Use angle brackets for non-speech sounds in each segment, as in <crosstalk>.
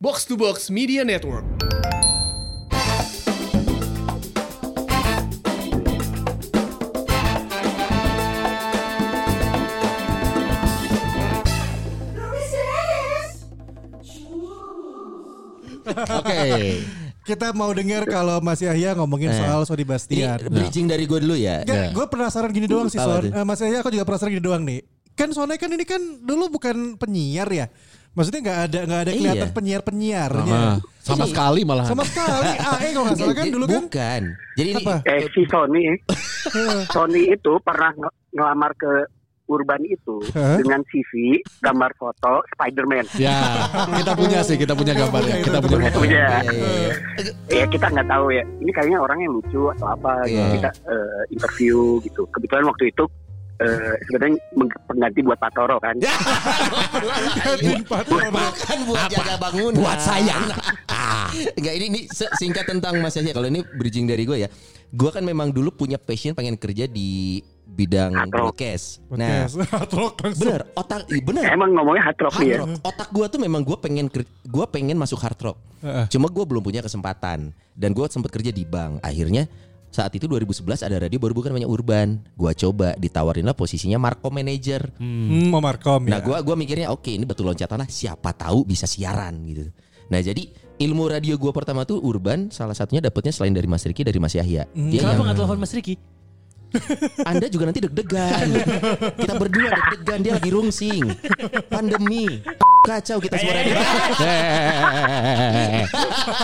Box to Box Media Network. Oke. <laughs> Kita mau dengar kalau Mas Yahya ngomongin Eh. soal Sony Ini Bastian. bridging dari gue dulu ya. Enggak, gue penasaran gini doang sih Son. Eh, Mas Yahya aku juga penasaran gini doang nih. Kan Sony kan ini kan dulu bukan penyiar ya. Maksudnya nggak ada nggak ada Iya. kelihatan penyiar penyiarnya. Sama, sama Ini- sekali malah. Sama sekali. AE kalau nggak salah kan dulu kan. Bukan. Jadi ini Apa? eh si Sony Sony itu pernah nge- ngelamar ke Urban itu Hah? dengan CV gambar foto Spider-Man. Ya, kita punya sih, kita punya gambarnya, kita punya foto. Punya. Iya, iya, iya. Ya kita nggak tahu ya. Ini kayaknya orangnya lucu atau apa. gitu. Iya. Kita eh, interview gitu. Kebetulan waktu itu eh, sebenarnya pengganti buat Pak Toro kan. Ya. Buat- Bukan buat jaga bangunan. Buat saya. Enggak ini, ini singkat tentang Mas Yahya. Kalau ini bridging dari gue ya. Gue kan memang dulu punya passion pengen kerja di bidang broadcast. Nah, <laughs> bener otak iya, bener. Emang ngomongnya hard rock Hard ya. Otak gue tuh memang gue pengen gue pengen masuk hard rock. Heeh. Cuma gue belum punya kesempatan dan gue sempat kerja di bank. Akhirnya saat itu 2011 ada radio baru bukan namanya Urban. Gue coba ditawarin lah posisinya Marco Manager. Hmm, mau Markom Nah ya. gue gua mikirnya oke ini betul loncatan lah siapa tahu bisa siaran gitu. Nah jadi ilmu radio gue pertama tuh Urban salah satunya dapetnya selain dari Mas Riki dari Mas Yahya. Dia Kenapa yang, nggak telepon Mas Riki? <laughs> anda juga nanti deg-degan. kita berdua deg-degan dia lagi rungsing. Pandemi. Kacau kita semua radio.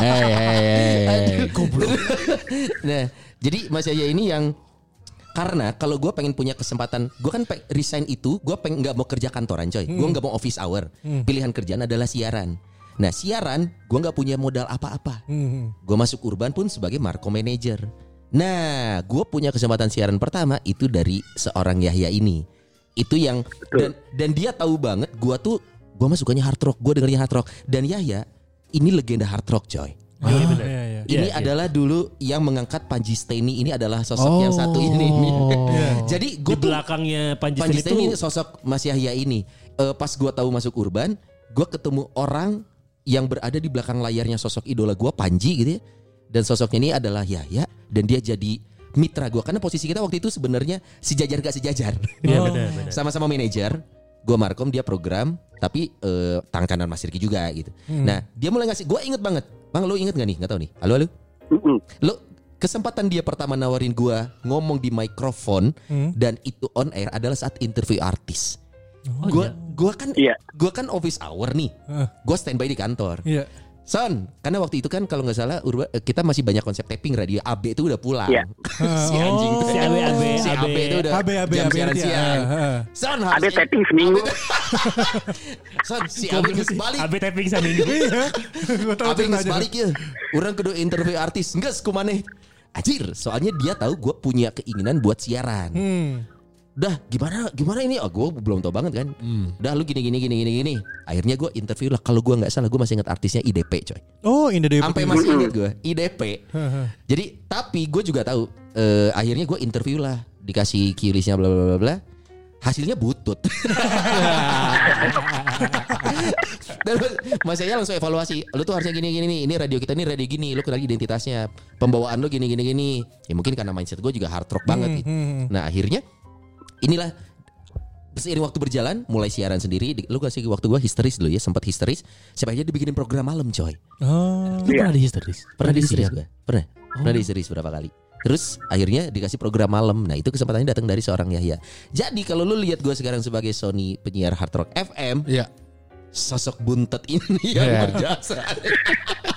Hei, hei, hei. nah, jadi Mas Yahya ini yang karena kalau gue pengen punya kesempatan, gue kan pe- resign itu, gue pengen nggak mau kerja kantoran coy, gue nggak mau office hour. Pilihan kerjaan adalah siaran. Nah siaran, gue nggak punya modal apa-apa. Hmm. Gue masuk Urban pun sebagai Marco Manager. Nah, gue punya kesempatan siaran pertama itu dari seorang Yahya ini. Itu yang dan dan dia tahu banget gue tuh gue mah sukanya hard rock, gue dengernya hard rock. Dan Yahya ini legenda hard rock coy. Ah, Iya, benar. iya, Ini iya. adalah dulu yang mengangkat Panji Steny ini adalah sosok yang satu ini. <laughs> Jadi Di gue tuh belakangnya Panji, Panji ini itu sosok Mas Yahya ini. Eh, pas gue tahu masuk Urban, gue ketemu orang yang berada di belakang layarnya sosok idola gue Panji gitu ya. Dan sosoknya ini adalah Yahya dan dia jadi mitra gue karena posisi kita waktu itu sebenarnya sejajar gak sejajar. <laughs> Iya benar. Sama-sama manajer. Gue Markom dia program tapi eh, tangan kanan Mas Riki juga gitu. Nah dia mulai ngasih gue inget banget. Bang lu inget gak nih? Gak tau nih. Halo halo. Mm-mm. Lo kesempatan dia pertama nawarin gua ngomong di mikrofon Hmm. dan itu on air adalah saat interview artis. Oh, gua iya. gua kan Iya. gua kan office hour nih. Heeh. Gua standby di kantor. Iya. Son, karena waktu itu kan kalau nggak salah Urba, eh, kita masih banyak konsep taping radio AB itu udah pulang. Iya. <laughs> si anjing tuh. Si AB, AB, si AB, AB. itu udah AB, AB, jam AB, siaran iya. siang. Son, harus tapping seminggu. <laughs> Son, si AB geus balik. AB tahu Abi geus ceritanya. balik ya. Orang kedua interview artis. Enggak kumaneh. Ajir, soalnya dia tahu gue punya keinginan buat siaran. Hmm. Udah gimana gimana ini? Oh, gue belum tahu banget kan. Udah lu gini gini gini gini gini. Akhirnya gue interview lah. Kalau gue nggak salah gue masih ingat artisnya IDP coy. Oh, ini dia. Sampai masih ingat gue IDP. Jadi tapi gue juga tahu. eh, akhirnya gue interview lah. Dikasih kilisnya bla bla bla bla. Hasilnya butut. <laughs> Dan Mas Yaya langsung evaluasi. Lu tuh harusnya gini gini nih. Ini radio kita nih radio gini. Lu kenal identitasnya. Pembawaan lu gini gini gini. Ya mungkin karena mindset gue juga hard rock banget. gitu. Nah akhirnya inilah seiring waktu berjalan mulai siaran sendiri. Di- lu kasih waktu gua histeris dulu ya sempat histeris. Siapa aja dibikinin program malam coy. Oh. Lu pernah di histeris? pernah di histeris gua. Pernah. Pernah di histeris berapa kali. Terus akhirnya dikasih program malam. Nah itu kesempatannya datang dari seorang Yahya. Jadi kalau lu lihat gua sekarang sebagai Sony penyiar hard rock FM Iya. sosok buntet ini <laughs> yang Iya. berjasa <laughs>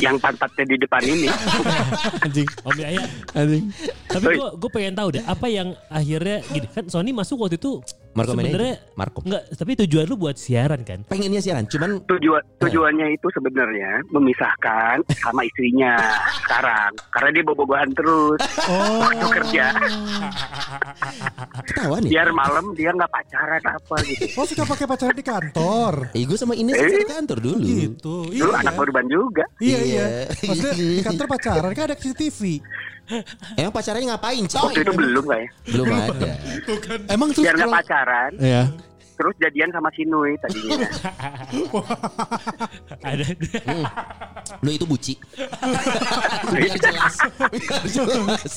yang pantatnya di depan ini. <laughs> Anjing. Om Yaya. Anjing. Tapi gue pengen tahu deh apa yang akhirnya gini kan Sony masuk waktu itu Marco sebenarnya Manager. Marco. enggak tapi tujuan lu buat siaran kan? pengennya siaran cuman Tujuan tujuannya itu sebenarnya memisahkan sama istrinya <laughs> sekarang karena dia bobogohan terus Oh. waktu kerja ketahuan ya biar malam dia nggak pacaran apa gitu Oh, suka pakai pacaran di kantor. <laughs> Eh, gue sama Ines Eh. satu kantor dulu. Gitu. Iya. dulu anak korban juga Iya, iya. Iya. Maksudnya di kantor pacaran kan ada CCTV. Emang pacarannya ngapain, coy? waktu itu belum lah ya Belum ada. Emang terus biar nggak kalau- pacaran Iya. terus jadian sama si Nui tadinya. <laughs> Ada. Lu itu buci. <laughs> Biar jelas. Biar jelas.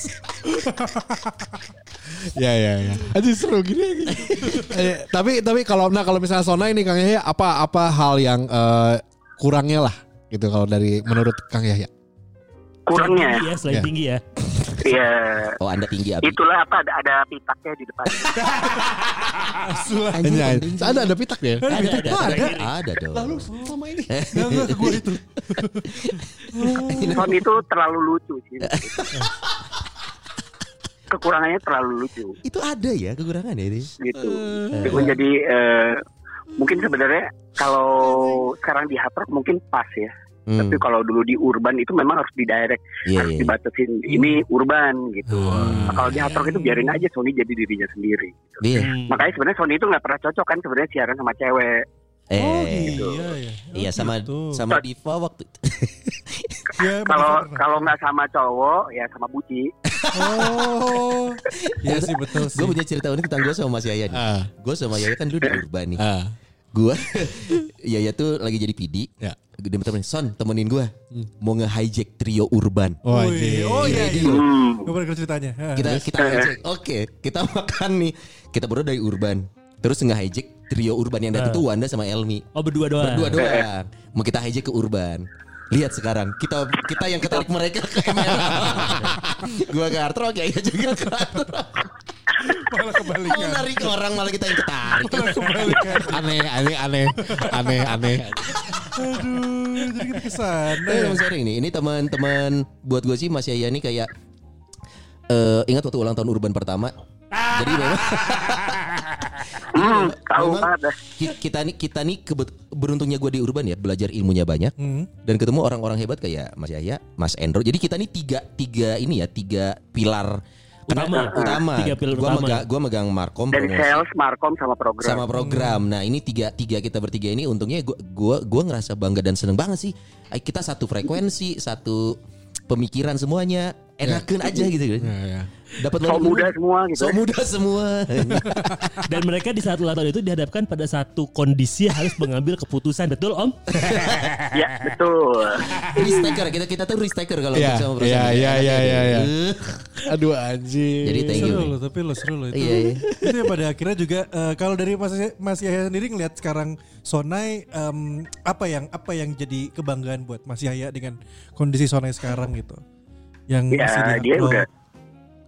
Ya ya ya. Aduh seru gini. Eh, tapi tapi kalau nah kalau misalnya Sona ini Kang Yahya apa apa hal yang eh, kurangnya lah gitu kalau dari menurut Kang Yahya. Kurangnya, Iya, selain Ya. tinggi ya. ya Oh anda tinggi Abi. itulah apa ada, ada pitaknya di depan. Hanya ada ada pitak ya. Ada, ada, Oh, ada. Ada dong. Lalu selama ini. Enggak, ke gue itu. Son itu terlalu lucu sih. Kekurangannya terlalu lucu Itu ada ya kekurangan ya ini. gitu. Itu jadi eh, mungkin sebenarnya kalau sekarang di hard mungkin pas ya. Hmm. Tapi kalau dulu di urban itu memang harus di direct, Iya harus iya. dibatasin. Ini urban gitu. Hmm. Nah, kalau di hard rock itu biarin aja Sony jadi dirinya sendiri. Iya. Hmm. Makanya sebenarnya Sony itu nggak pernah cocok kan sebenarnya siaran sama cewek. Eh. Iya, iya. Iya sama gitu. sama Diva waktu itu. <laughs> Ya, Kalau kalau nggak sama cowok ya sama Buci. Oh. Iya sih betul. Gue punya cerita unik tentang gue sama Mas Yaya nih. Ah. Gue sama Yaya kan dulu di urban nih. Ah. Gue <laughs> Yaya tuh lagi jadi PD. Ya. Dia temenin Son temenin gue mau nge-hijack trio urban. Oh, Oh, iya. oh iya iya. Hmm. Gue pernah ceritanya. Kita kita hijack. Oke, kita <laughs> makan nih. Kita berdua dari urban. Terus nge-hijack trio urban yang datang tuh Wanda sama Elmi. Oh berdua doang. Berdua <laughs> doang. Mau kita hijack ke urban. Lihat sekarang kita kita yang ketarik mereka ke ML. Gua ke hard rock, ya juga ke. Malah Mau kebalikan. narik orang malah kita yang ketarik. Aneh, aneh, aneh, aneh, aneh. Aduh, jadi kita ke sana. Eh, emang sering nih. Ini teman-teman buat gue sih Mas Yaya nih kayak eh ingat waktu ulang tahun urban pertama. Jadi <laughs> memang Hmm, tahu memang banget dah. ki- kita nih kita nih kebet- beruntungnya gue di urban ya belajar ilmunya banyak Hmm. dan ketemu orang-orang hebat kayak Mas Yaya, Mas Endro. Jadi kita nih tiga tiga ini ya tiga pilar Utama. utama. Tiga pilar gua utama. Megang, gua megang Markom Dari promosi sales, markom sama program. sama program. Nah ini tiga tiga kita bertiga ini untungnya gua gua gua ngerasa bangga dan seneng banget sih. Kita satu frekuensi, satu pemikiran semuanya enakan aja gitu kan. Ya, ya. Dapat So banyak muda ilmu. semua gitu. So muda semua. <laughs> Dan mereka di saat ulang tahun itu dihadapkan pada satu kondisi harus mengambil keputusan. Betul Om? <laughs> ya, betul. risk taker kita kita tuh risk taker kalau Iya, untuk sama iya, perusahaan. iya, iya, iya, iya. Eh, <laughs> Aduh anjing. Jadi thank you. Seru loh, tapi lo seru loh itu. Iya, iya. itu ya pada akhirnya juga eh, kalau dari Mas Mas Yahya sendiri ngelihat sekarang Sonai em, apa yang apa yang jadi kebanggaan buat Mas Yahya dengan kondisi Sonai sekarang gitu. Yang Ya, masih di dia udah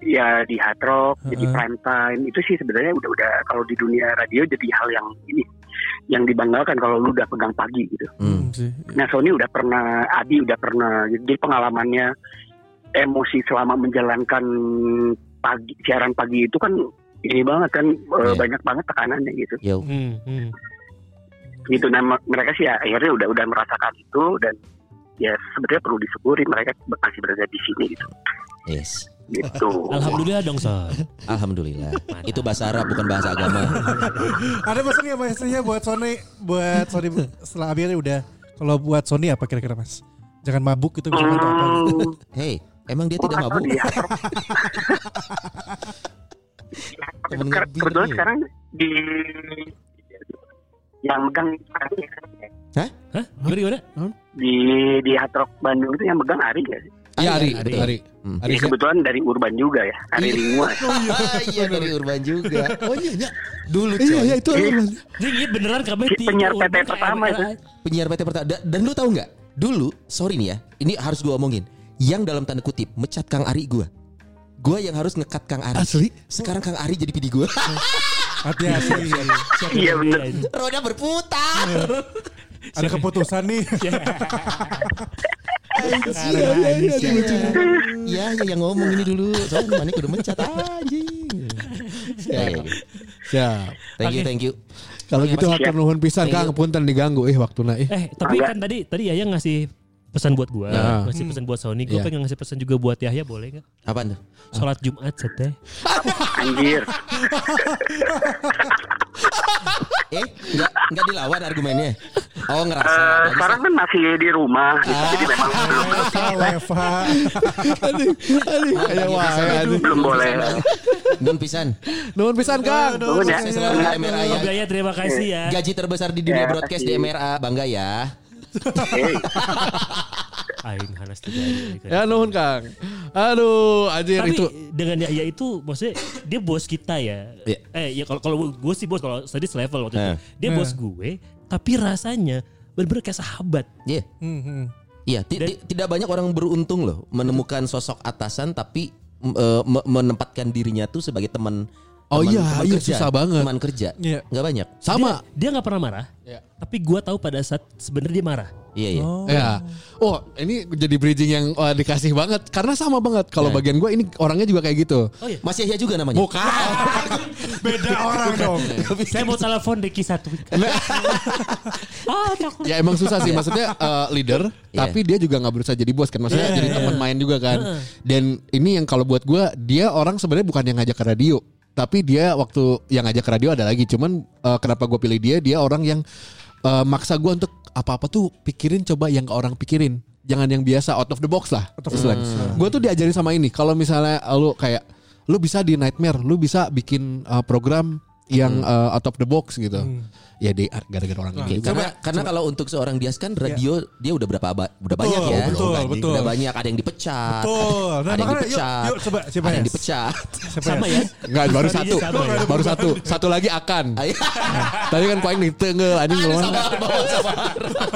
ya di hard rock, jadi Heeh. prime time itu sih sebenarnya udah udah kalau di dunia radio jadi hal yang ini yang dibanggakan kalau lu udah pegang pagi gitu. Hmm. Hmm. Nah Sony udah pernah, Adi udah pernah, jadi pengalamannya emosi selama menjalankan pagi siaran pagi itu kan ini banget kan eh, Iya. banyak banget tekanannya gitu. Yo. Hmm, hmm. Gitu nah me- mereka sih ya, akhirnya udah udah merasakan itu dan ya sebetulnya perlu disyukuri mereka masih berada di sini gitu. Yes. Gitu. Alhamdulillah dong Son. Alhamdulillah. Itu bahasa Arab bukan bahasa agama. <laughs> Ada pesan nggak Mas Yahya buat Sony buat Sony setelah akhirnya udah kalau buat Sony apa kira-kira Mas? Jangan mabuk gitu misalkan atau apa gitu. <laughs> Hmm, Hey, emang dia gua tidak mabuk? di hard rock. Temen Sekarang- ngebir Kebetulan dia. sekarang di yang megang Ari ya, Hah? Gimana gimana? di di hard rock Bandung itu yang megang Ari ya. Iya Ari, Ari. Ari. Hmm. Ari. Ya, kebetulan dari urban juga ya, Ari Iya. Lingua. Ah, <laughs> <laughs> iya dari urban juga. Oh iya, iya. Dulu Iya, coy. iya itu Ari. Jadi iya beneran kami penyiar PT pertama itu. Penyiar PT pertama. Da- Dan lu tahu nggak? Dulu, sorry nih ya. Ini harus gua omongin. Yang dalam tanda kutip mecat Kang Ari gua. Gua yang harus ngekat Kang Ari. Asli? Sekarang Kang Ari jadi PD gua. <laughs> Hati-hati. Iya bener. Roda berputar. Ada keputusan nih. Iya, ya yang ngomong ini dulu. Soalnya Manik udah mencat anjing. Ya, ya, ya. Siap. Thank you, thank you. Kalau gitu hatur nuhun pisan Kang, punten diganggu eh waktuna eh. Eh tapi kan tadi tadi Yaya ngasih pesan buat gua, Ya. ngasih pesan buat Sony. Gue Iya. pengen ngasih pesan juga buat Yahya boleh nggak? Apaan tuh? Sholat Jumat seteh. Anjir. <laughs> Eh, enggak enggak dilawan argumennya. Oh ngerasa. Bagus. sekarang kan masih di rumah, gitu. Ah. jadi memang <laughs> belum. Aduh, aduh, wah, aduh. belum boleh. Nun pisan. Nuhun pisan Kang. Nuhun ya. MRA ya. Terima kasih ya. Gaji terbesar di dunia broadcast di. MRA, bangga ya. Hey, <laughs> Aing Hanas. Ya nuhun Kang. Aduh, anjir Tapi itu. dengan ya, ya itu maksudnya dia bos kita ya. Iya. Eh ya kalau kalau gue sih bos kalau tadi level waktu itu. Eh. Dia bos gue tapi rasanya bener-bener kayak sahabat. Iya. Hmm, hmm. Iya, ti- ti- tidak banyak orang beruntung loh menemukan sosok atasan tapi eh, me- menempatkan dirinya tuh sebagai teman. Oh teman- iya, teman iya, kerja, susah banget. Teman kerja. Iya. Nggak banyak. Sama. Dia, nggak pernah marah. Iya. Tapi gue tahu pada saat sebenarnya dia marah. Iya, iya. Oh. Ya. Oh, ini jadi bridging yang wah, dikasih banget karena sama banget. Kalau Nah. bagian gue ini orangnya juga kayak gitu. Oh iya. Mas Yahya juga namanya. Bukan. <laughs> Beda orang dong. Saya mau telepon Deki satu. <laughs> ah, takut. ya emang susah sih maksudnya eh, leader Iya. tapi dia juga nggak berusaha jadi bos kan maksudnya Iya, jadi iya. teman main juga kan dan ini yang kalau buat gua dia orang sebenarnya bukan yang ngajak ke radio tapi dia waktu yang ngajak ke radio ada lagi. Cuman eh, kenapa gue pilih dia? Dia orang yang eh, maksa gua untuk apa-apa tuh pikirin coba yang orang pikirin. Jangan yang biasa out of the box lah. Istilahnya. Gue tuh diajarin sama ini. Kalau misalnya lu kayak lu bisa di nightmare lu bisa bikin eh, program yang eh, out of the box gitu ya di gara-gara orang Oke, ini karena karena kalau untuk seorang Dias kan radio dia udah berapa ba- udah banyak ya. betul, Udah betul. Udah banyak ada yang dipecat. Betul. Nah, ada yang makanya yuk, dipecat. yuk coba siapa ada yang ya? dipecat. <laughs> Siapa Sama ya? ya. Enggak, baru Tadinya satu. sama ya. Baru satu. Satu lagi akan. Ayo. <laughs> Tadi kan poin nih tenggel anjing Ada ngomong.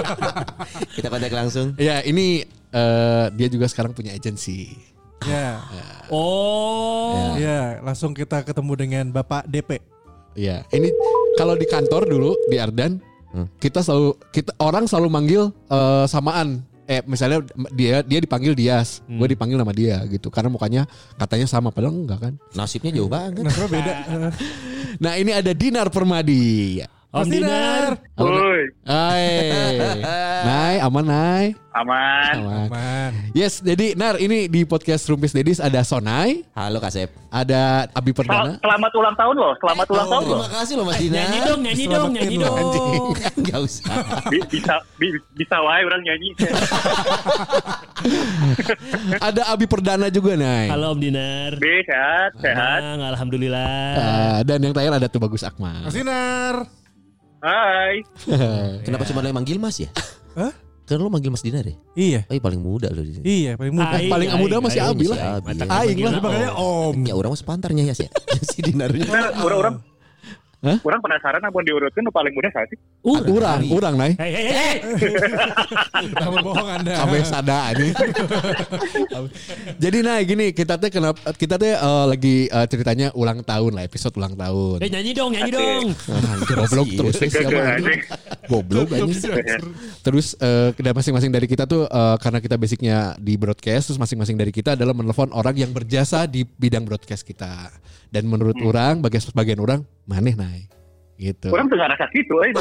<laughs> Kita kontak langsung. Ya, ini eh, dia juga sekarang punya agensi. Ya. Oh. Ya, langsung kita ketemu dengan Bapak DP. Ya, ini kalau di kantor dulu di Ardan, kita selalu kita orang selalu manggil eh, samaan. Eh misalnya dia dia dipanggil Dias, gue dipanggil nama dia gitu karena mukanya katanya sama padahal enggak kan. Nasibnya jauh banget. Nah, coba beda. <laughs> Nah, ini ada Dinar Permadi. Om Dinar. Woi, Hai. Nai, aman Nai? aman. Aman. Man. Yes, jadi Nar ini di podcast Rumpis Dedis ada Sonai, Halo Kasep. ada Abi Sel- Perdana. Selamat ulang tahun loh, selamat ulang tahun loh. Terima kasih loh Mas Dina. Nyanyi dong, nyanyi dong, Selamatin nyanyi dong. anjing. <laughs> Enggak usah. Bi- Bisa bi- bisa wae orang nyanyi. <laughs> Ada Abi Perdana juga Nai. Halo Om Dinar. Sehat, sehat. Ah, alhamdulillah. Ah, dan yang terakhir ada tuh Bagus Akmal. Mas Dinar. Hai. <laughs> Kenapa cuma lo yang manggil Mas ya? Hah? Kan lo manggil Mas Dinar ya? Iya. Oh, iya, paling muda lo di sini. Iya, paling muda. Aing, paling aing, muda masih Abi lah. Aing lah. Makanya Om. Ya orang mah sepantarnya ya sih. <laughs> si Dinarnya. Orang-orang Hah? Orang penasaran apa diurutkan nu paling muda saat sih? Urang. Urang, urang Nai. Hei, hei, hei. Tahu <laughs> bohong Anda. Kabe sada ini. Jadi nah gini kita teh kenapa kita teh eh, lagi eh, ceritanya ulang tahun lah episode ulang tahun. Eh nyanyi dong, nyanyi dong. <laughs> Goblok terus siapa? Goblok anjing. Terus eh, dan masing-masing dari kita tuh eh, karena kita basicnya di broadcast, terus masing-masing dari kita adalah menelpon orang yang berjasa di bidang broadcast kita. Dan menurut orang, bagian sebagian orang, maneh naik. Gitu. Orang tuh nggak rasa gitu, eh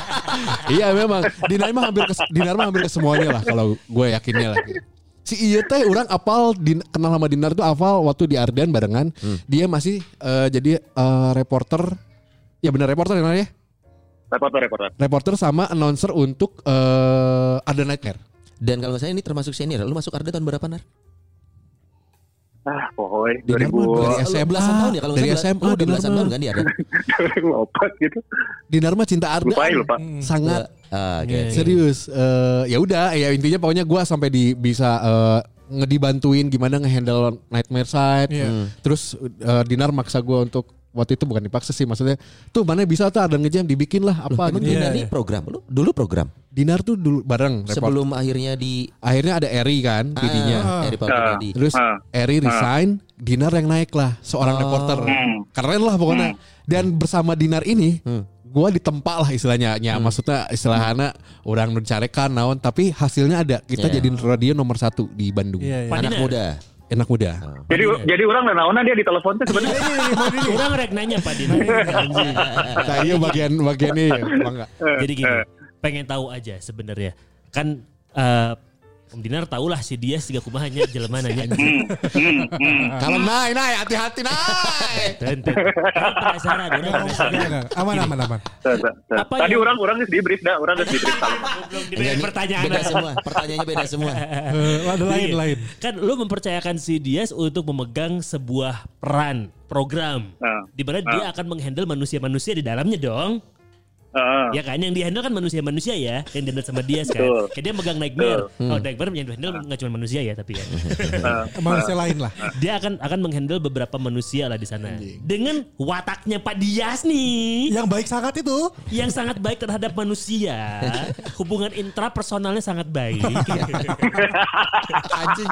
<laughs> iya memang. Dinar mah hampir ke, Dinar mah hampir ke semuanya lah kalau gue yakinnya lah. gitu. Si iya teh orang apal din, kenal sama Dinar tuh apal waktu di Ardan barengan. Dia masih eh, jadi eh, reporter. Ya benar reporter ya, ya? Reporter, reporter. Reporter sama announcer untuk eh Ardan Nightmare. Dan kalau nggak salah ini termasuk senior. Lu masuk Arda tahun berapa Nar? Ah. Dinar mah 2000 dari SMA. belasan tahun ya kalau dari. SMA Lu udah Dinar belasan tahun kan di Arda? 2004 gitu. Dinar mah cinta Ardan. Lupa ya, lupa. Sangat Ah, oke. Iya, iya. serius. Eh, ya udah, ya intinya pokoknya gua sampai di bisa eh, ngedibantuin gimana ngehandle Nightmare Side. Iya. Hmm. Terus eh, Dinar maksa gua untuk waktu itu bukan dipaksa sih maksudnya tuh mana bisa tuh ada ngejam dibikin lah apa Emang gitu. Dinar Iya, ini iya. program lu dulu program Dinar tuh dulu bareng report. sebelum akhirnya di akhirnya ada Eri kan PD-nya. Ah, Eri Ah. Pardedi. Terus Ah. Eri resign, Dinar yang naik lah seorang Oh. reporter. Hmm. Keren lah pokoknya. Dan bersama Dinar ini Hmm. gua ditempa lah istilahnya. Ya, maksudnya istilahnya orang mencarekan naon tapi hasilnya ada. Kita Iya. jadiin radio nomor satu di Bandung. Iya. Pak anak muda. Enak muda. Jadi jadi orang dan naona dia di telepon tuh sebenarnya. Orang rek nanya Pak. Nah, iya bagian bagian ini ya. Jadi gini, pengen tahu aja sebenarnya. Kan eh, Om Dinar tahulah si dia siga kumahanya jelema nanya. Hmm, hmm, hmm. Kalau naik naik hati-hati naik. Tentu. Penasaran, orang. Aman aman aman. Apa Tadi orang orang di brief dah, orang di brief. Belum diberi ini pertanyaan. Beda semua. Pertanyaannya beda semua. Eh, ada lain Iya. lain. Kan lu mempercayakan si Dias untuk memegang sebuah peran program Ah. di mana dia akan menghandle manusia-manusia di dalamnya dong. Heeh. Ya kan yang dihandle kan manusia-manusia ya yang dihandle sama Dias kan. Kayak dia megang Nightmare. Oh Nightmare yang dihandle nggak cuma manusia ya tapi ya. Heeh. <laughs> Manusia lain lah. dia akan akan menghandle beberapa manusia lah di sana. Dengan wataknya Pak Dias nih Yang baik sangat itu. yang sangat baik terhadap manusia, hubungan intrapersonalnya sangat baik. Anjing.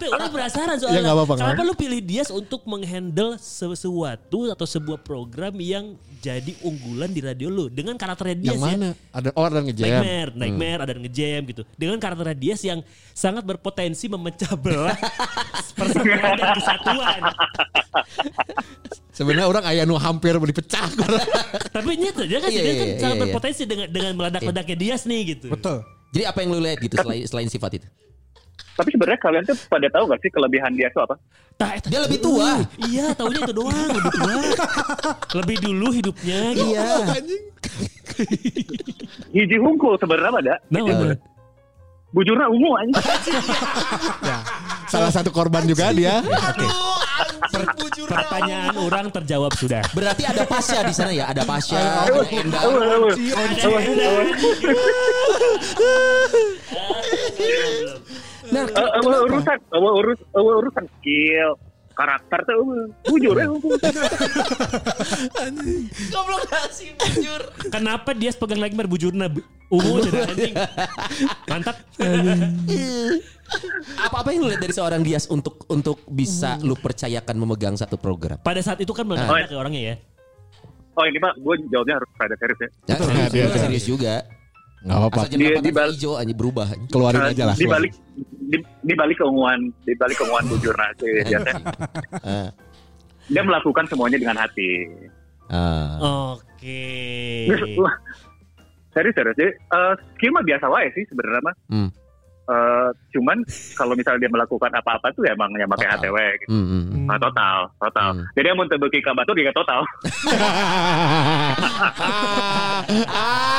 Tuh, orang penasaran Ya, soalnya nggak kenapa lu pilih Dias untuk menghandle sesuatu atau sebuah program yang jadi unggulan di radio lu dengan karakternya Dias Yang ya. mana? Ada oh ada ngejam. Nightmare, Nightmare ada ngejam gitu. Dengan karakternya Dias yang sangat berpotensi memecah belah <laughs> persatuan dan kesatuan. Sebenarnya orang ayah nu hampir dipecah. <laughs> Tapi nyata dia kan Iya, dia iya, kan iya, sangat iya. berpotensi dengan dengan meledak-ledaknya Dias nih gitu. Betul. Jadi apa yang lu lihat gitu selain selain sifat itu? Tapi sebenarnya kalian tuh pada tahu gak sih kelebihan dia tuh apa? Tah, eta- Dia lebih tua. Iya, taunya itu doang, lebih tua. lebih dulu hidupnya gitu. Iya. <laughs> Hiji hungkul sebenarnya ada. Nah, bener. Bujurna ungu aja. <laughs> Salah satu korban juga dia. Pertanyaan orang terjawab sudah. Berarti ada Pasya di sana ya? Ada Pasya, ada Endang. <laughs> Nah, Eh, eh, urusan, eh, urus, eh, urusan skill, karakter tuh eh, bujur ya. goblok sih jujur. Kenapa dia pegang lagi bujurna bu- ungu jadi anjing? Mantap. Apa-apa yang lu lihat dari seorang Dias untuk untuk bisa lu percayakan memegang satu program? Pada saat itu kan meledak ya orangnya ya. Oh ini pak, gue jawabnya harus pada serius ya. Ya, serius, serius juga. Enggak apa-apa. Asal jam Di- 8 di bal- hijau aja berubah. Keluarin Eh, aja lah. Di balik di, di balik keunguan, di balik keunguan bujurna sih <laughs> biasanya. Ah. Dia melakukan semuanya dengan hati. Ah. Oke. Wah, serius serius sih. Eh, skill mah biasa wae sih sebenarnya mah. Hmm. Eh, cuman kalau misalnya dia melakukan apa-apa tuh ya emang yang pakai. HTW gitu. Hmm, hmm, hmm. Ah, total, total. Hmm. Jadi yang teu beuki ka batur juga total.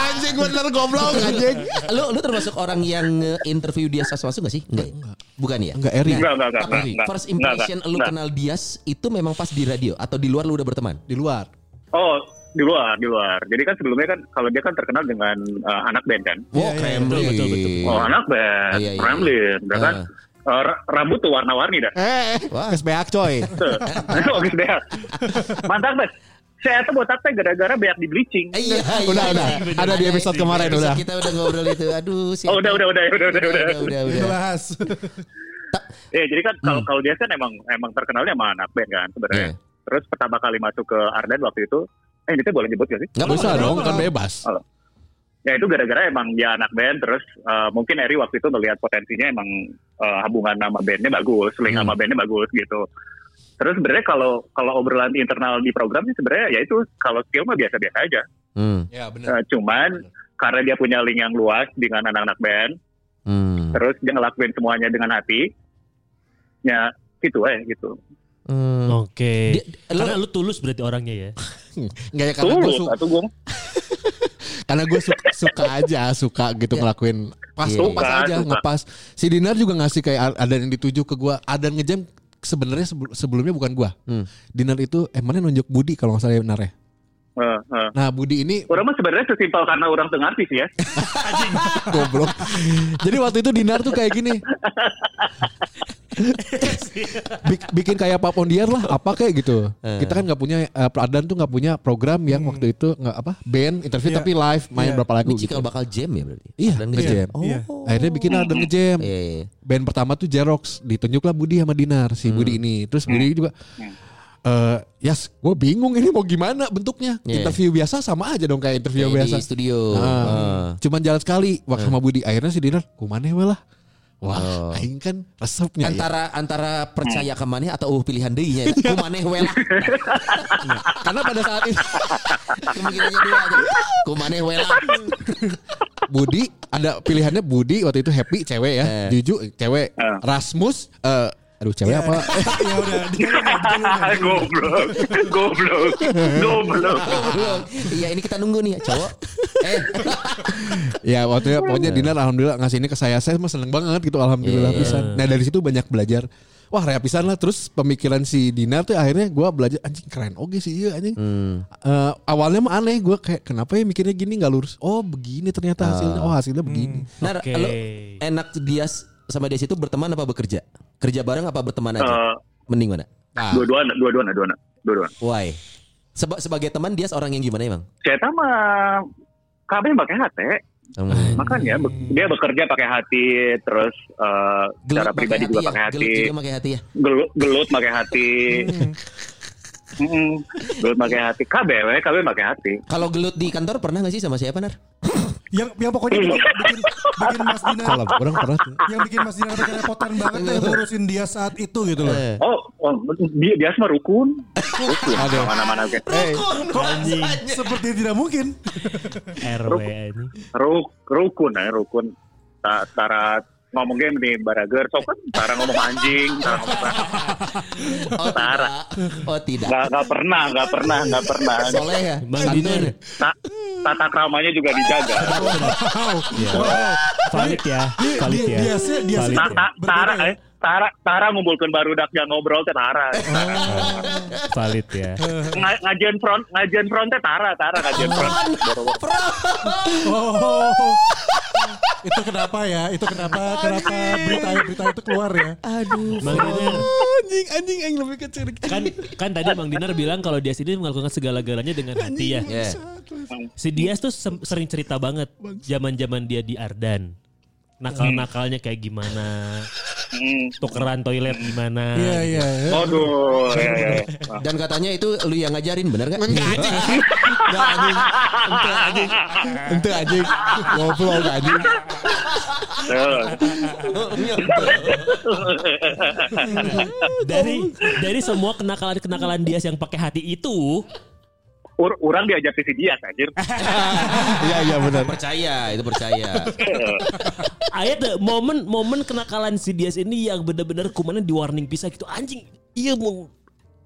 anjing bener goblok anjing. Lu lu termasuk orang yang interview Dias pas masuk gak sih? Enggak. Bukan ya? Enggak Eri. Enggak, enggak, enggak, enggak, enggak. first Enggak, impression enggak, lu enggak. kenal Dias itu memang pas di radio atau di luar lu udah berteman? Di luar. Oh, di luar, di luar. Jadi kan sebelumnya kan kalau dia kan terkenal dengan eh, anak band kan. Wow, iya, Kremlin. betul, betul, betul. Oh, anak band, Iya, iya, Ramlin, iya. kan? Eh, ra- rambut tuh warna-warni dah. Eh, Wah. kes beak coy. Oke, deh. <laughs> Mantap, Bes. Saya tuh botak teh gara-gara banyak di bleaching. Eh, Iya, Udah, iya, udah. iya. Ada di episode kemarin Episode udah. Kita udah ngobrol itu. Aduh, sih. <laughs> Oh, udah, udah, udah, udah, udah, udah. udah, udah, bahas. Eh, jadi kan Hmm. kalau kalau dia kan emang emang terkenalnya sama anak band kan sebenarnya. Iya. Terus pertama kali masuk ke Ardan waktu itu, eh ini tuh boleh nyebut gak sih? Nggak Bisa dong, kan bebas. Ya itu gara-gara emang dia anak band, terus eh, mungkin Eri waktu itu melihat potensinya emang eh, hubungan nama bandnya bagus, link Hmm. sama bandnya bagus gitu. Terus sebenarnya kalau kalau obrolan internal di program sih sebenarnya ya itu kalau skill mah biasa-biasa aja. Hmm. Ya benar. Eh, cuman karena dia punya link yang luas dengan anak-anak band, Hmm. terus dia ngelakuin semuanya dengan hati, ya gitu aja gitu. Hmm. Oke. Dia- lu- Karena lu tulus berarti orangnya ya. <laughs> Enggak ya karena gue Tulus, suka, gue <laughs> karena gue suka, suka aja suka gitu Iya. ngelakuin pas Iya. pas Suka, aja suka. ngepas. Si Dinar juga ngasih kayak ada yang dituju ke gue, ada yang ngejam sebenarnya sebel- sebelumnya bukan gua. Hmm. Dinar itu eh mana nunjuk Budi kalau nggak salah ya benar ya. eh, eh. Nah Budi ini Orang mah sebenarnya sesimpel karena orang tengah artis ya. <laughs> goblok. Jadi waktu itu Dinar tuh kayak gini. Bik- bikin kayak Pak Pondiar lah apa kayak gitu. Eh. Kita kan nggak punya eh, Pradan tuh nggak punya program yang waktu itu nggak apa band interview Iya. tapi live main Iya. berapa lagu Ini gitu. bakal jam ya berarti. Iya, Dan ngejam. ngejam. Oh. Iya. Akhirnya bikin ada ngejam. Iya, iya. Band pertama tuh Jerox, ditunjuklah Budi sama Dinar si Budi ini. Terus Budi juga eh Yas, gue bingung ini mau gimana bentuknya. Iya. Interview biasa sama aja dong kayak interview Kayak biasa. di studio. Ah. Ah. Cuman jalan sekali waktu sama Budi. Akhirnya si Dinar, kumane we lah. Wah, Oh. aing kan resepnya ya. Antara antara percaya ke maneh atau uh pilihan deui nya. <laughs> Ku maneh we lah. Karena pada saat itu <laughs> Kemungkinannya dua aja. Ku maneh we lah. <laughs> Budi ada pilihannya Budi waktu itu Happy cewek ya, Eh. Juju cewek, Eh. Rasmus eh aduh cewek apa? <laughs> ya udah <laughs> goblok, goblok, goblok. Iya ini kita nunggu nih cowok. <laughs> Eh. ya waktu ya pokoknya Dinar alhamdulillah ngasih ini ke saya saya mah seneng banget gitu alhamdulillah Iya. pisan. Nah dari situ banyak belajar. Wah rea pisan lah terus pemikiran si Dinar tuh akhirnya gua belajar anjing keren oke sih iya anjing. Hmm. Eh, awalnya mah aneh gue kayak kenapa ya mikirnya gini nggak lurus. Oh begini ternyata hasilnya. Oh hasilnya begini. Nah, Oke. lo enak dia sama dia itu berteman apa bekerja? Kerja bareng apa berteman aja? Eh, Mending mana? Nah, Dua-duaan, dua-duaan, dua-duaan, dua-duaan. Why? Seba sebagai teman dia seorang yang gimana emang? Saya mah KB pakai hati, Hmm. makanya be- dia bekerja pakai hati, terus eh, secara pribadi juga pakai ya? hati, Gelut juga pakai hati ya? gelut, gelut pakai hati, <laughs> Mm-mm. gelut pakai hati, KB, we, KB pakai hati. Kalau gelut di kantor pernah gak sih sama siapa Nar? Yang yang pokoknya bikin, <laughs> bikin, bikin Mas Dinar Salah orang pernah tuh. yang bikin Mas Dinar kerepotan banget tuh ngurusin dia saat itu gitu loh. Eh. Oh, oh dia dia semua rukun, rukun, Ada. mana-mana oke. Kok seperti tidak mungkin? <laughs> RW ini. Ruk, rukun, ya, rukun. Ta- Tara ngomong game nih, barager, so kan Tara ngomong anjing, Tara ngomong Oh Tara. Oh tidak. nggak nggak pernah, nggak pernah, nggak pernah. Soleh ya? Bang? Ta- tata kramanya juga dijaga. Valid ya. Valid ya. Dia sih dia sih Valid Ta- ya. ta- Tara, eh, Tara, Tara ngumpulkan barudak yang ngobrol teh Tara. <laughs> Valid ya. Nga- ngajian front, ngajian front teh Tara, Tara ngajian front. Oh. itu kenapa ya? Itu kenapa kenapa berita berita itu keluar ya? Bang Dinar. Anjing anjing yang lebih kecil. Kan kan tadi Bang Dinar bilang kalau dia sini melakukan segala-galanya dengan hati ya. Si Dias tuh sering cerita banget zaman-zaman dia di Ardan. Nakal-nakalnya kayak gimana, Hmm. tukeran toilet gimana. Iya iya. iya. Aduh, ya, ya. <laughs> Dan katanya itu lu yang ngajarin bener gak? Enggak anjing. Enggak anjing. Ente anjing. Ente anjing. Goblok anjing. Tuh. Dari dari semua kenakalan-kenakalan Dias yang pakai hati itu, Ur- Urang diajak ke si Dias anjir. <laughs> Iya iya benar. Percaya, itu percaya. <laughs> ayat deh momen momen kenakalan si Dias ini yang benar-benar kumanan di warning pisah gitu anjing. Iya mau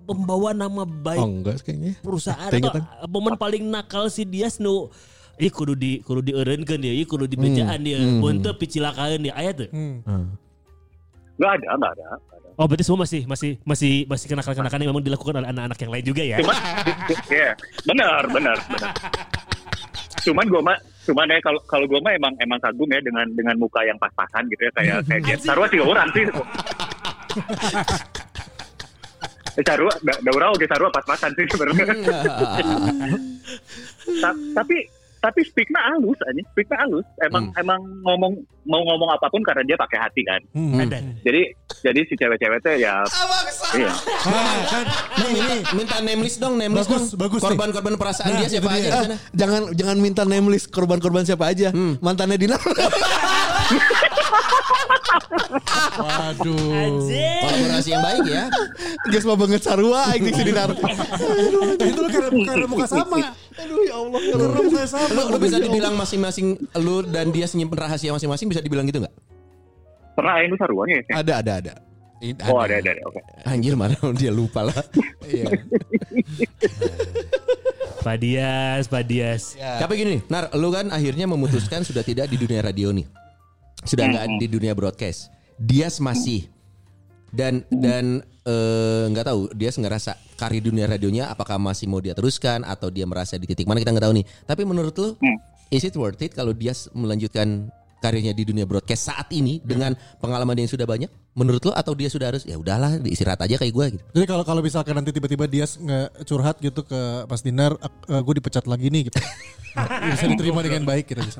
membawa nama baik Oh enggak kayaknya. perusahaan atau momen paling nakal si Dias nu Ih kudu di kudu dieureunkeun ya, ih kudu dibejaan ya. Mun teu picilakaan ya aya teu. Hmm. Nggak ada, nggak ada. Oh berarti semua masih masih masih masih kenakalan-kenakalan yang memang dilakukan oleh anak-anak yang lain juga ya. Cuma, ya, benar, benar, benar. Cuman gue mah, cuman ya kalau kalau gue mah emang emang kagum ya dengan dengan muka yang pas-pasan gitu ya kayak kayak dia. Sarua tiga orang sih. Eh, Sarua, da, da urang oke Sarua pas-pasan sih sebenarnya. Ta- tapi tapi speaknya halus aja, speaknya halus. Emang emang ngomong mau ngomong apa pun karena dia pakai hati kan. Hmm. Ada. Jadi jadi si cewek-cewek teh ya iya. Ah, kan Nih, minta, minta name list dong, name list Bagus, dong. bagus nih. Korban-korban perasaan Nah, dia siapa aja sana? Jangan jangan minta name list korban-korban siapa aja. Mantannya Dinar. <laughs> Waduh. Kolaborasi yang baik ya. Guys mau banget sarua si Dinar. itu lo karena karena muka sama. Aduh ya Allah. Karena muka sama. Lu, lu bisa dibilang masing-masing lu dan dia nyimpen rahasia masing-masing bisa dibilang gitu nggak? Pernah yang itu Saruanya ya? Ada ada ada. Ini Oh ada ada, ada. oke. Anjir mana <laughs> dia lupa lah. Iya. Pak Dias, Pak Dias. Tapi gini, Nar, lu kan akhirnya memutuskan sudah tidak di dunia radio nih. Sudah nggak di dunia broadcast. Dias masih dan dan eh, nggak tahu dia ngerasa karir dunia radionya apakah masih mau dia teruskan atau dia merasa di titik mana kita nggak tahu nih. Tapi menurut lu is it worth it kalau dia melanjutkan karirnya di dunia broadcast saat ini dengan pengalaman yang sudah banyak? Menurut lu atau dia sudah harus ya udahlah istirahat aja kayak gue gitu. Jadi kalau kalau misalkan nanti tiba-tiba dia nge curhat gitu ke Mas Dinar, gue dipecat lagi nih gitu. <laughs> bisa diterima dengan baik gitu bisa.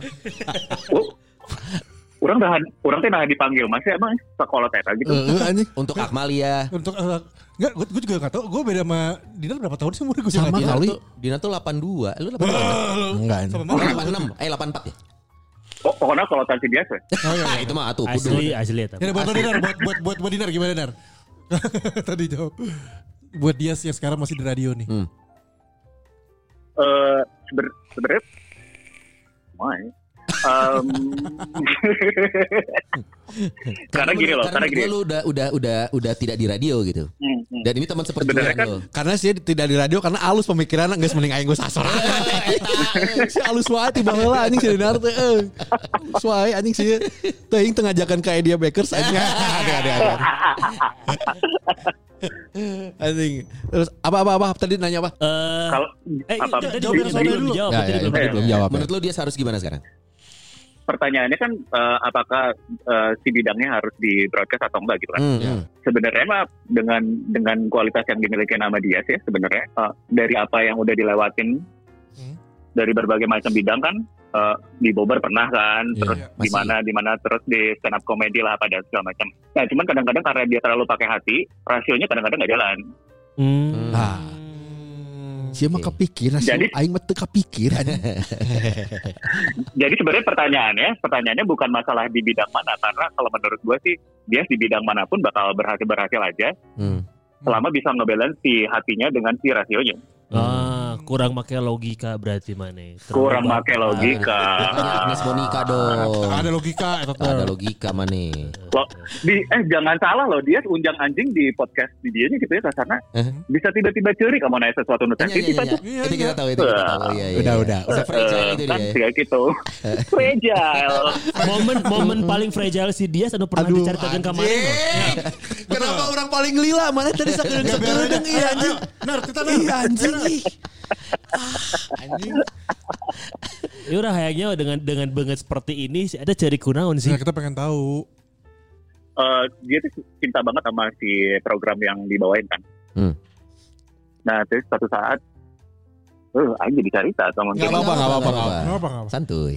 Orang dah orang teh nah dipanggil masih emang sekolah teh gitu. Heeh anjing. Untuk Akmalia Untuk uh, enggak, gue, gue juga gak tahu. Gue beda sama Dinar berapa tahun sih umur gue Sama Dina kali. tuh, Dina tuh 82 Lu 82 Enggak. Oh, 86 Eh 84 ya Oh, pokoknya kalau tansi biasa. Oh, iya, iya. itu mah atuh Asli, asli ya. Ya, buat buat Dinar, buat buat buat, buat Dinar gimana Dinar? <laughs> Tadi jawab. Buat dia yang sekarang masih di radio nih. Eh seber- sebenarnya Mai. Em, <laughs> karena gini loh, karena menurut gini. lu udah udah udah udah tidak di radio gitu. Hmm, hmm. Dan ini teman seperjuangan kan- lo. Karena sih tidak di radio karena alus pemikiran geus mending aing gue sasar. <laughs> si alus wae tiba heula anjing si Dinar teh. eh. Alus wae anjing sih. Teuing teu ngajakan ka Idea Bakers anjing. <laughs> Ada ada ada. Anjing. Terus apa apa apa tadi nanya apa? Eh, Kalau eh, apa tadi jawab belum yang Ya, tadi ya, belum jawab. ya. Menurut lu dia harus gimana sekarang? Pertanyaannya kan eh, apakah eh, si bidangnya harus di broadcast atau enggak gitu kan? Hmm, Ya. hmm. Sebenarnya mah dengan dengan kualitas yang dimiliki nama dia sih sebenarnya eh, dari apa yang udah dilewatin Hmm. dari berbagai macam bidang kan eh, di Bobber pernah kan, Iya, terus masih. di mana di mana terus di stand up comedy lah apa dan segala macam. Nah cuman kadang-kadang karena dia terlalu pakai hati, rasionya kadang-kadang nggak jalan. Hmm. Ah. Sia mah sih. Jadi- Aing mah teu kepikiran. <laughs> Jadi sebenarnya pertanyaannya, pertanyaannya bukan masalah di bidang mana karena kalau menurut gue sih dia di bidang mana pun bakal berhasil berhasil aja Hmm. selama bisa ngebalance si hatinya dengan si rasionya. Ah, kurang pakai logika berarti mana? Kurang pakai logika. Makanya Agnes Monica dong. Ada logika. Ada logika mana? Di eh jangan salah loh dia unjang anjing di podcast di dia gitu ya karena Eh? bisa tiba-tiba curi kamu nanya sesuatu nu Iya, iya, sensitif iya. aja. Itu kita tahu itu kita tahu. Iya, iya. Udah, udah. Udah fragile Eh, itu kan dia. kayak gitu. <laughs> Fragile. momen momen paling fragile si dia anu pernah diceritakan kemarin? Kenapa orang paling lila? Mana tadi sakedeung <laughs> sakedeung iya anjing. Nar, kita nar. Iya anjing. Ih. Anjing. Ya udah kayaknya dengan dengan banget seperti ini sih ada cari kunaon sih. Nah, kita pengen tahu. Eh, dia tuh cinta banget sama si program yang dibawain kan. Hmm. Nah terus suatu saat, eh aja jadi cerita atau mungkin Nggak apa-apa, nggak apa-apa, nggak Nggak apa nggak apa. Santuy.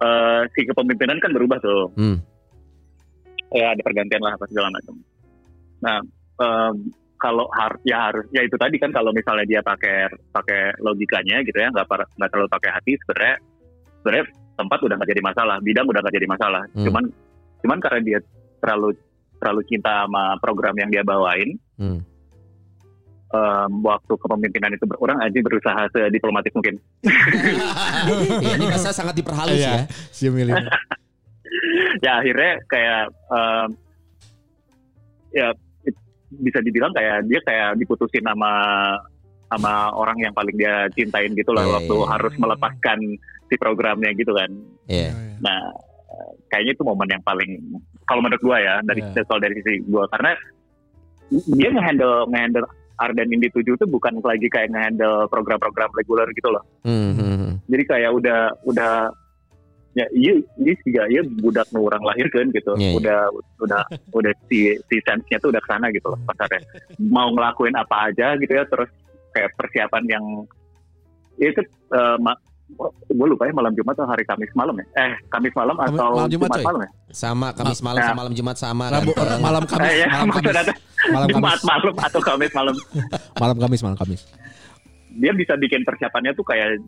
eh, si kepemimpinan kan berubah tuh. Hmm. ya ada pergantian lah apa segala macam. Nah, em, kalau harus ya harus ya itu tadi kan kalau misalnya dia pakai pakai logikanya gitu ya nggak nggak terlalu pakai hati sebenarnya sebenarnya tempat udah nggak jadi masalah, bidang udah nggak jadi masalah. Hmm. Cuman cuman karena dia terlalu terlalu cinta sama program yang dia bawain, Hmm. em, waktu kepemimpinan itu berkurang aja berusaha sediplomatis mungkin. <laughs> Ya, ini bahasa sangat diperhalus ya. Iya. Si milih. <laughs> ya akhirnya kayak em, ya bisa dibilang kayak dia kayak diputusin sama sama orang yang paling dia cintain gitu loh Iya, waktu iya. harus melepaskan si programnya gitu kan. Iya. Nah kayaknya itu momen yang paling kalau menurut gua ya dari Iya. kalau dari sisi gua karena dia ngehandle ngehandle Arden Indi 7 itu bukan lagi kayak ngehandle program-program reguler gitu loh. Hmm, hmm. Jadi kayak udah udah ya iya ini juga iya budak nu orang lahir kan gitu. Iya, iya. Udah udah udah si si sense-nya tuh udah ke sana gitu loh pasarnya. Mau ngelakuin apa aja gitu ya terus kayak persiapan yang ya itu eh, ma- gue lupa ya malam Jumat atau hari Kamis malam ya? Eh Kamis malam Kamis- atau malam Jumat, coy. malam ya? Sama Kamis malam Nah. sama malam Jumat sama Rabu ganteng. malam Kamis, Eh, ya, malam Kamis. Malam Jumat Kamis. malam atau Kamis malam. <laughs> Malam Kamis, malam Kamis. Dia bisa bikin persiapannya tuh kayak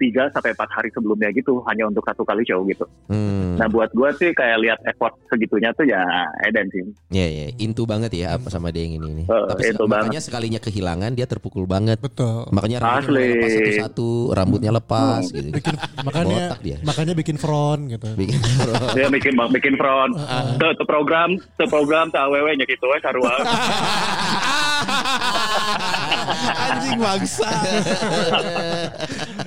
tiga sampai empat hari sebelumnya gitu hanya untuk satu kali show gitu. Hmm. Nah buat gue sih kayak lihat effort segitunya tuh ya Eden sih. Iya, iya. Intu banget ya apa sama dia yang ini ini. Eh, Tapi intu makanya sekalinya kehilangan dia terpukul banget. Betul. Makanya rambutnya Asli. lepas satu-satu, rambutnya lepas gitu. Bikin makanya Botak dia. makanya bikin front gitu. Bikin <laughs> Dia bikin bikin front, tuh, tuh program, tuh program, tuh aww nya gitu ya sarua. <laughs> <laughs> anjing bangsa. <laughs>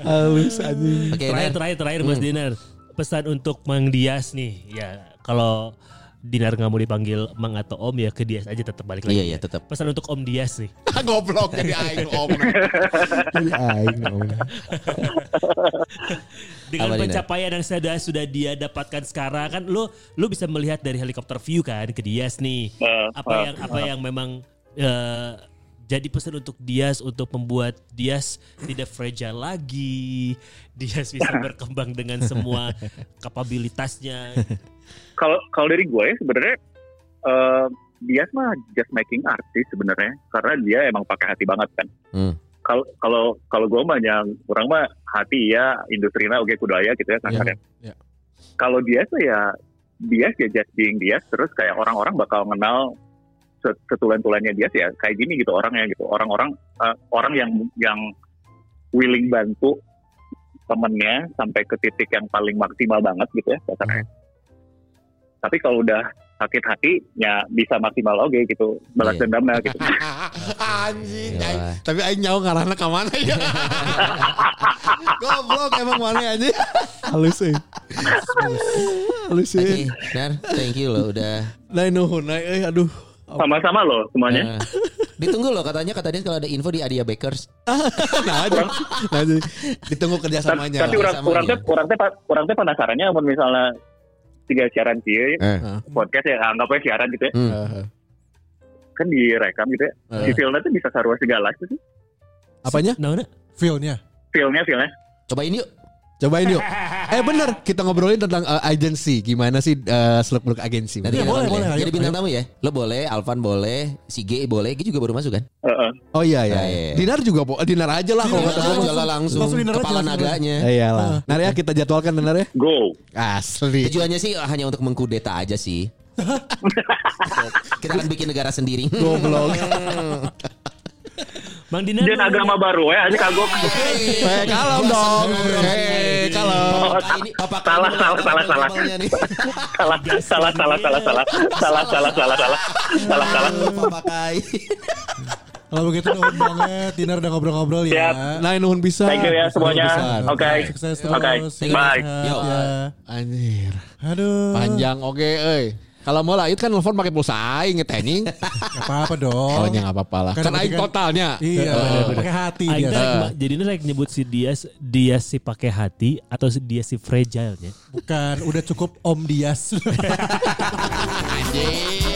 Halus anjing. Oke, terakhir terakhir terakhir Mas Hmm. Dinar pesan untuk Mang Dias nih ya kalau Dinar nggak mau dipanggil Mang atau Om ya ke Dias aja tetap balik lagi Iya, iya, ya. tetap. pesan untuk Om Dias nih <laughs> Goblok jadi aing om. Jadi aing om. dengan Apa, Dinar? pencapaian yang sudah sudah dia dapatkan sekarang kan lu lu bisa melihat dari helikopter view kan ke Dias nih Eh, apa eh, yang apa yang memang eh, jadi pesan untuk Dias untuk membuat Dias tidak fragile lagi <laughs> Dias bisa <laughs> berkembang dengan semua kapabilitasnya Kalau kalau dari gue ya sebenarnya eh, dia mah just making art sih sebenarnya karena dia emang pakai hati banget kan. Hmm. Kalau kalau kalau gue mah yang kurang mah hati ya industrinya oke kudaya gitu ya kasarnya. iya. Kalau dia tuh ya dia ya just being dia terus kayak orang-orang bakal kenal setulen-tulennya dia ya kayak gini gitu orangnya gitu orang-orang eh, orang yang yang willing bantu temennya sampai ke titik yang paling maksimal banget gitu ya kasarnya. Tapi kalau udah sakit hati ya bisa maksimal oke gitu balas Iya. dendamnya gitu. <laughs> Anjing. Yalah. aing- Tapi aing nyawa ngarana ka mana ya? <laughs> Goblok emang mana anjing. Halus eh. Halus Oke, sih. Nar, thank you loh udah. Nah nuhun eh aduh. Sama-sama loh semuanya. Eh, ditunggu loh katanya katanya kalau ada info di Adia Bakers. Nah aja. Nah, aja. Ditunggu kerjasamanya. tapi orang Kerjasamanya. orang teh orang teh orang teh penasarannya amun misalnya tiga siaran sih Eh. podcast ya anggap aja siaran gitu ya Hmm. Eh, kan direkam gitu ya eh. di filmnya tuh bisa sarua segala gitu sih Apanya? Nah. Feel-nya. filmnya filmnya Cobain yuk. Cobain yuk. Eh bener, kita ngobrolin tentang uh, agency. Gimana sih uh, seluk-beluk agensi? Nanti boleh, ya. boleh, ayo, Jadi bintang tamu ya. Lo boleh, Alvan boleh, si G boleh, G juga baru masuk kan? Heeh. Oh iya iya. Nah, iya. Dinar juga po. Dinar aja lah kalau Dinar kata aja. gue. Langsung, jalan langsung, aja, kepala langsung. naganya. Eh, iyalah. Nar ya kita jadwalkan Dinar ya. go Asli. Tujuannya sih hanya untuk mengkudeta aja sih. <laughs> kita akan bikin negara sendiri. Goblok. <laughs> Bang Dinan. Dan agama baru eh, ya, aja kagok. Eh, eh kalem dong. Eh, eh kalem. Oh, salah, salah, salah, salah. Salah, salah, salah, salah, salah. Salah, salah, salah, salah. Salah, salah. Pakai. Kalau begitu nuhun banget Dinar udah ngobrol-ngobrol ya. Nah, nuhun bisa. Thank you ya semuanya. Oke. Sukses terus. Oke. Bye. Ya. Anjir. Aduh. Panjang oke okay, euy. Kalau mau lah itu kan telepon pakai pulsa aing. <laughs> Gak apa-apa dong. Oh enggak apa-apa lah. Kan aing kan- totalnya. Iya, bener, pakai hati Aing dia. rek- jadi ini rek nyebut si dia dia si pakai hati atau si dia si fragile nya. Bukan, udah cukup Om Dias. <laughs> Anjing.